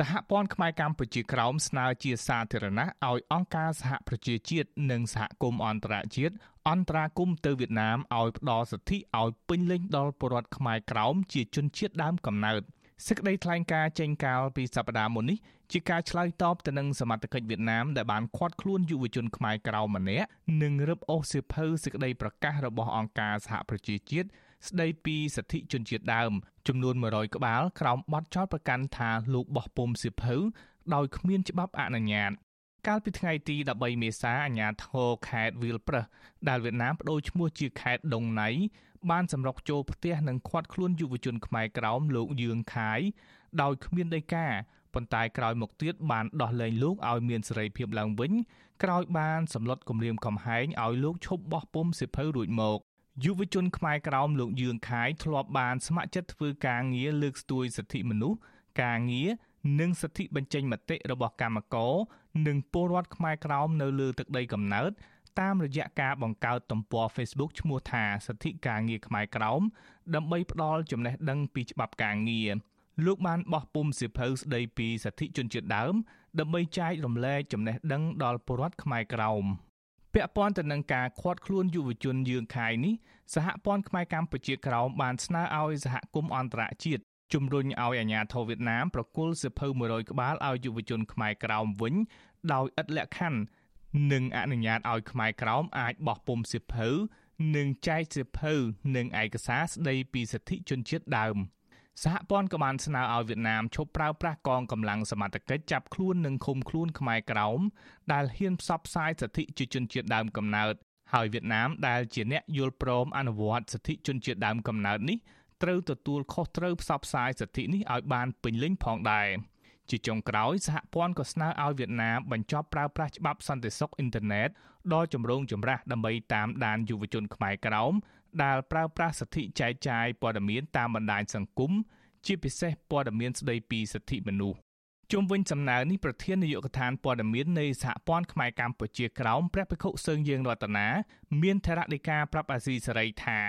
សហព័ន្ធខ្មែរកម្ពុជាក្រោមស្នើជាសាធារណៈឲ្យអង្គការសហប្រជាជាតិនិងសហគមន៍អន្តរជាតិអន្តរាគមទៅវៀតណាមឲ្យផ្ដល់សិទ្ធិឲ្យពេញលេញដល់ពលរដ្ឋខ្មែរក្រោមជាជនជាតិដើមកំណើតសេចក្តីថ្លែងការណ៍ចេញកាលពីសប្តាហ៍មុននេះជាការឆ្លើយតបទៅនឹងសមត្ថកិច្ចវៀតណាមដែលបានឃាត់ខ្លួនយុវជនខ្មែរក្រៅម្នាក់និងរឹបអូសសៀវភៅសេចក្តីប្រកាសរបស់អង្គការសហប្រជាជាតិ ស្តីពីសិទ្ធិជនជាតិដើមចំនួន100ក្បាលក្រោមបទចោទប្រកាន់ថាលោកបោះពុំសៀវភៅដោយគ្មានច្បាប់អនុញ្ញាតកាលពីថ្ងៃទី13មេសាអាជ្ញាធរខេត្តវីលប្រឹសដែលវៀតណាមបដូរឈ្មោះជាខេត្តដុងណៃបានសម្រុកចូលផ្ទះនិងឃាត់ខ្លួនយុវជនខ្មែរក្រោមលោកយឿងខាយដោយគ្មានដីកាប៉ុន្តែក្រោយមកទៀតបានដោះលែងលោកឲ្យមានសេរីភាពឡើងវិញក្រោយបានសម្លុតគម្រាមកំហែងឲ្យលោកឈប់បោះពុំសិភៅរួចមក យុវជនខ្មែរក្រោមលោកយឿងខាយធ្លាប់បានស្ម័គ្រចិត្តធ្វើការងារលើកស្ទួយសិទ្ធិមនុស្សការងារនិងសិទ្ធិបញ្ចេញមតិរបស់កម្មករនិងពលរដ្ឋខ្មែរក្រោមនៅលើទឹកដីកំណើតតាមរយៈការបង្កើតទំព័រ Facebook ឈ្មោះថាសិទ្ធិការងារខ្មែរក្រោមដើម្បីផ្ដល់ចំណេះដឹងពីច្បាប់ការងារលោកបានបោះពុំសៀវភៅស្ដីពីសិទ្ធិជនជាតិដើមដើម្បីចែករំលែកចំណេះដឹងដល់ពលរដ្ឋខ្មែរក្រោម ពាក់ព័ន្ធទៅនឹងការឃាត់ខ្លួនយុវជនយើងខាយនេះសហព័ន្ធខ្មែរកម្ពុជាក្រោមបានស្នើឲ្យសហគមន៍អន្តរជាតិជំរុញឲ្យអាជ្ញាធរវៀតណាមប្រគល់សិភៅ100ក្បាលឲ្យយុវជនខ្មែរក្រោមវិញដោយឥតលក្ខខណ្ឌនិងអនុញ្ញាតឲ្យខ្មែរក្រោមអាចបោះពុម្ពសិភៅនិងចែកសិភៅនិងឯកសារស្ដីពីសិទ្ធិជនជាតិដើម សហព័ន្ធក៏បានស្នើឲ្យវៀតណាមឈប់ប្រើប្រាស់កងកម្លាំងសមត្ថកិច្ចចាប់ខ្លួននិងឃុំខ្លួនខ្មែរក្រោមដែលហ៊ានផ្សព្វផ្សាយសិទ្ធិជាជនជាតិដើមកំណើតហើយវៀតណាមដែលជាអ្នកយល់ព្រមអនុវត្តសិទ្ធិជនជាតិដើមកំណើតនេះត្រូវទទួលខុសត្រូវផ្សព្វផ្សាយសិទ្ធិនេះឲ្យបានពេញលេញផងដែរ។ជាចុងក្រោយសហព័ន្ធក៏ស្នើឲ្យវៀតណាមបញ្ចប់ប្រើប្រាស់ច្បាប់សន្តិសុខអ៊ីនធឺណិតដ៏ចម្រូងចម្រាសដើម្បីតាមដានយុវជនខ្មែរក្រោម ដែលប្រើប្រាស់សិទ្ធិចែកចាយព័ត៌មានតាមបណ្ដាញសង្គមជាពិសេសព័ត៌មានស្ដីពីសិទ្ធិមនុស្សជុំវិញសំណើនេះប្រធាននាយកដ្ឋានព័ត៌មាននៃសហព័ន្ធខ្មែរកម្ពុជាក្រោមព្រះភិក្ខុសើងយើងរតនាមានថេរដីកាប្រាប់អាស៊ីសេរីថា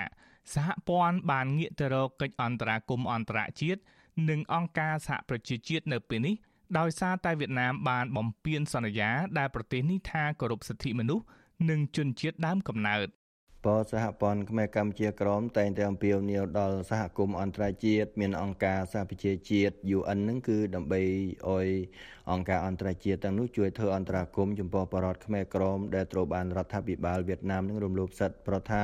សហព័ន្ធបានងាកទៅរកកិច្ចអន្តរាគមន៍អន្តរជាតិនិងអង្គការសហប្រជាជាតិនៅពេលនេះដោយសារតែវៀតណាមបានបំពានសន្យាដែលប្រទេសនេះថាគោរពសិទ្ធិមនុស្សនិងជនជាតិដើមកំណើត បសហព័ន្ធខ្មែរកម្ពុជាក្រមតែងតែអំពាវនាវដល់សហគមន៍អន្តរជាតិមានអង្គការសហប្រជាជាតិ UN នឹងគឺដើម្បីឲ្យអង្គការអន្តរជាតិទាំងនោះជួយធ្វើអន្តរាគមន៍ចំពោះបរតខ្មែរក្រមដែលត្រូវបានរដ្ឋាភិបាលវៀតណាមនឹងរំលោភសិទ្ធិប្រថា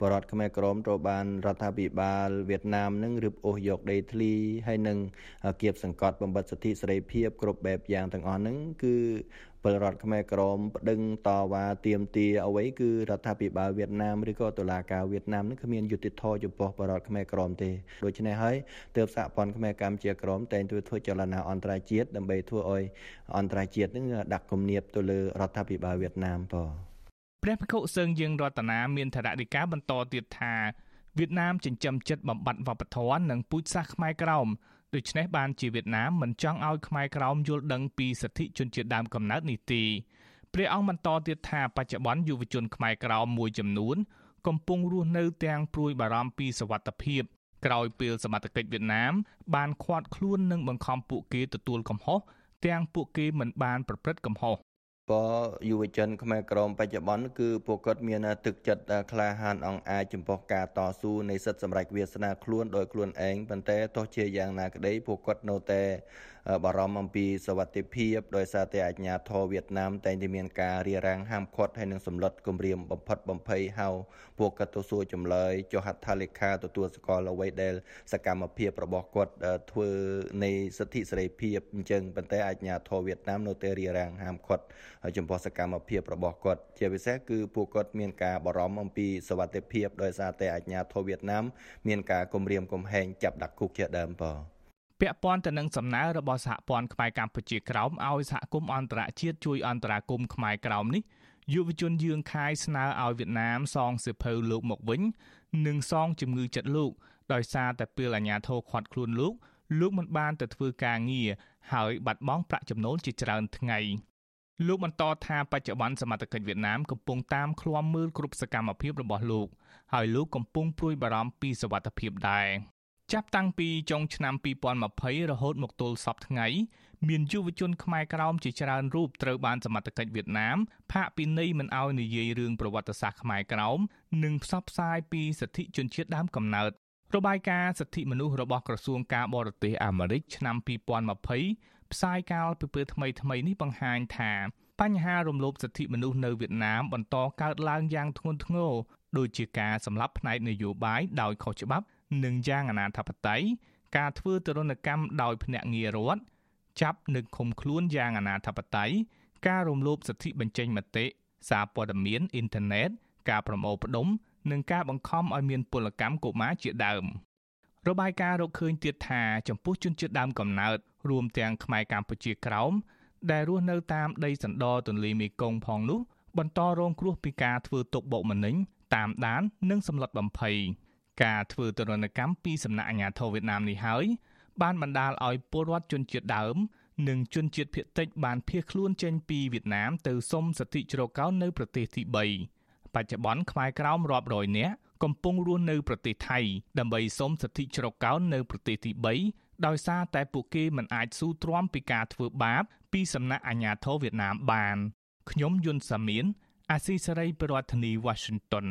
បរតខ្មែរក្រមត្រូវបានរដ្ឋាភិបាលវៀតណាមនឹងរឹបអូសយកដីធ្លីហើយនឹងគៀបសង្កត់បំបត្តិសិទ្ធិសេរីភាពគ្រប់បែបយ៉ាងទាំងអស់ហ្នឹងគឺ ពលរដ្ឋខ្មែរក្រមប្តឹងតវ៉ាទាមទារអ្វីគឺរដ្ឋាភិបាលវៀតណាមឬក៏តុលាការវៀតណាមនឹងគ្មានយុត្តិធម៌ចំពោះពលរដ្ឋខ្មែរក្រមទេដូច្នេះហើយទើបសហព័ន្ធខ្មែរកម្ពុជាក្រមតែងធ្វើចលនាអន្តរជាតិដើម្បីធ្វើឲ្យអន្តរជាតិនឹងដាក់គំនាបទៅលើរដ្ឋាភិបាលវៀតណាមបងព្រះភិក្ខុសឹងយើងរតនាមានថរដីកាបន្តទៀតថាវៀតណាមចិញ្ចឹមចិត្តបំបត្តិវប្បធម៌និងពូជសាសន៍ខ្មែរក្រោម ដូច្នេះបានជាវៀតណាមមិនចង់ឲ្យខ្មែរក្រោមយល់ដឹងពីសិទ្ធិជនជាតិដើមកំណើតនេះទេព្រះអង្គបន្តទៀតថាបច្ចុប្បន្នយុវជនខ្មែរក្រោមមួយចំនួន កំពុងរស់នៅទាំងព្រួយបារម្ភពីសវត្ថិភាពក្រោយពេលសមត្ថកិច្ចវៀតណាម បានឃាត់ខ្លួននិងបង្ខំពួកគេទទួលកំហុសទាំងពួកគេមិនបានប្រព្រឹត្តកំហុស ក៏យុវជនខ្មែរក្រមបច្ចុប្បន្នគឺពួកគាត់មានទឹកចិត្តក្លាហានអង្អាចចំពោះការតស៊ូនៃសិទ្ធិសម្រេចវាសនាខ្លួនដោយខ្លួនឯងប៉ុន្តែទោះជាយ៉ាងណាក្តីពួកគាត់នៅតែបារម្ភអំពីសវត្ថិភាពដោយសារតែអាជ្ញាធរវៀតណាមតែងតែមានការរារាំងហាមឃាត់ហើយនឹងសម្លុតគម្រាមបំផិតបំភ័យហៅពួកគាត់ទៅសួរចម្លើយចុះហត្ថលេខាទទួលស្គាល់អ្វីដែលសកម្មភាពរបស់គាត់ធ្វើនៃសិទ្ធិសេរីភាពអញ្ចឹងប៉ុន្តែអាជ្ញាធរវៀតណាមនៅតែរារាំងហាមឃាត់ចំពោះសកម្មភាពរបស់គាត់ជាពិសេសគឺពួកគាត់មានការបារម្ភអំពីសវត្ថិភាពដោយសារតែអាជ្ញាធរវៀតណាមមានការគំរាមកំហែងចាប់ដាក់គុកជាដើមបងពាក់ព័ន្ធទៅនឹងសំណើរបស់សហព័ន្ធខ្មែរកម្ពុជាក្រោមឲ្យសហគមន៍អន្តរជាតិជួយអន្តរាគមន៍ខ្មែរក្រោមនេះយុវជនយើងខាយស្នើឲ្យវៀតណាមសងសិភៅលោកមកវិញនិងសងជំងឺចិត្តលោកដោយសារតែពេលអាញាធរខាត់ខ្លួនលោកលោកមិនបានទៅធ្វើការងារហើយបាត់បង់ប្រាក់ចំណូលជាច្រើនថ្ងៃ លោកបន្តថាបច្ចុប្បន្នសមត្ថកិច្ចវៀតណាមកំពុងតាមឃ្លាំមើលគ្រប់សកម្មភាពរបស់លោកហើយលោកកំពុងព្រួយបារម្ភពីសុវត្ថិភាពដែរចាប់តាំងពីចុងឆ្នាំ2020រហូតមកទល់សប្តាហ៍ថ្ងៃមានយុវជនខ្មែរក្រោមជាច្រើនរូបត្រូវបានសមត្ថកិច្ចវៀតណាមផាកពិន័យមិនអោយនិយាយរឿងប្រវត្តិសាស្ត្រខ្មែរក្រោមនិងផ្សព្វផ្សាយពីសិទ្ធិជនជាតិដើមកំណើតរបាយការណ៍សិទ្ធិមនុស្សរបស់ក្រសួងការបរទេសអាមេរិកឆ្នាំ2020 ផ្សាយកាលពីពេលថ្មីថ្មីនេះបង្ហាញថាបញ្ហារំលោភសិទ្ធិមនុស្សនៅវៀតណាមបន្តកើតឡើងយ៉ាងធ្ងន់ធ្ងរដូចជាការសម្លាប់ផ្នែកនយោបាយដោយខុសច្បាប់ និងយ៉ាងអនាធបត័យការធ្វើទរណកម្មដោយភ្នាក់ងាររដ្ឋចាប់និងឃុំខ្លួនយ៉ាងអនាធបត័យការរំលោភសិទ្ធិបញ្ចេញមតិសារព័ត៌មានអ៊ីនធឺណិតការប្រមូលផ្ដុំ និងការបង្ខំឲ្យមានពលកម្មកុមារជាដើមរបាយការណ៍រកឃើញទៀតថាចំពោះជនជាតិដើមកំណើត រួមទាំងខ្មែរកម្ពុជាក្រោមដែលរស់នៅតាមដីសណ្ដទន្លេមេគង្គផងនោះបន្តរងគ្រោះពីការធ្វើទុកបុកម្នេញតាមដាន និងសម្លុតបំភ័យការធ្វើទរណកម្មពីសំណាក់អាជ្ញាធរវៀតណាមនេះហើយបានបណ្ដាលឲ្យពលរដ្ឋជនជាតិដើម និងជនជាតិភាគតិចបានភៀសខ្លួនចេញពីវៀតណាមទៅសុំសិទ្ធិជ្រកកោននៅប្រទេសទី3បច្ចុប្បន្នខ្មែរក្រោមរាប់រយនាក់ កំពុងរស់នៅប្រទេសថៃដើម្បីសុំសិទ្ធិជ្រកកោននៅប្រទេសទី3ដោយសារតែពួកគេមិនអាចស៊ូទ្រាំពីការធ្វើបាបពីសំណាក់អាជ្ញាធរវៀតណាមបានខ្ញុំយុនសាមៀនអាស៊ីសេរីប្រធានាធិបតី Washington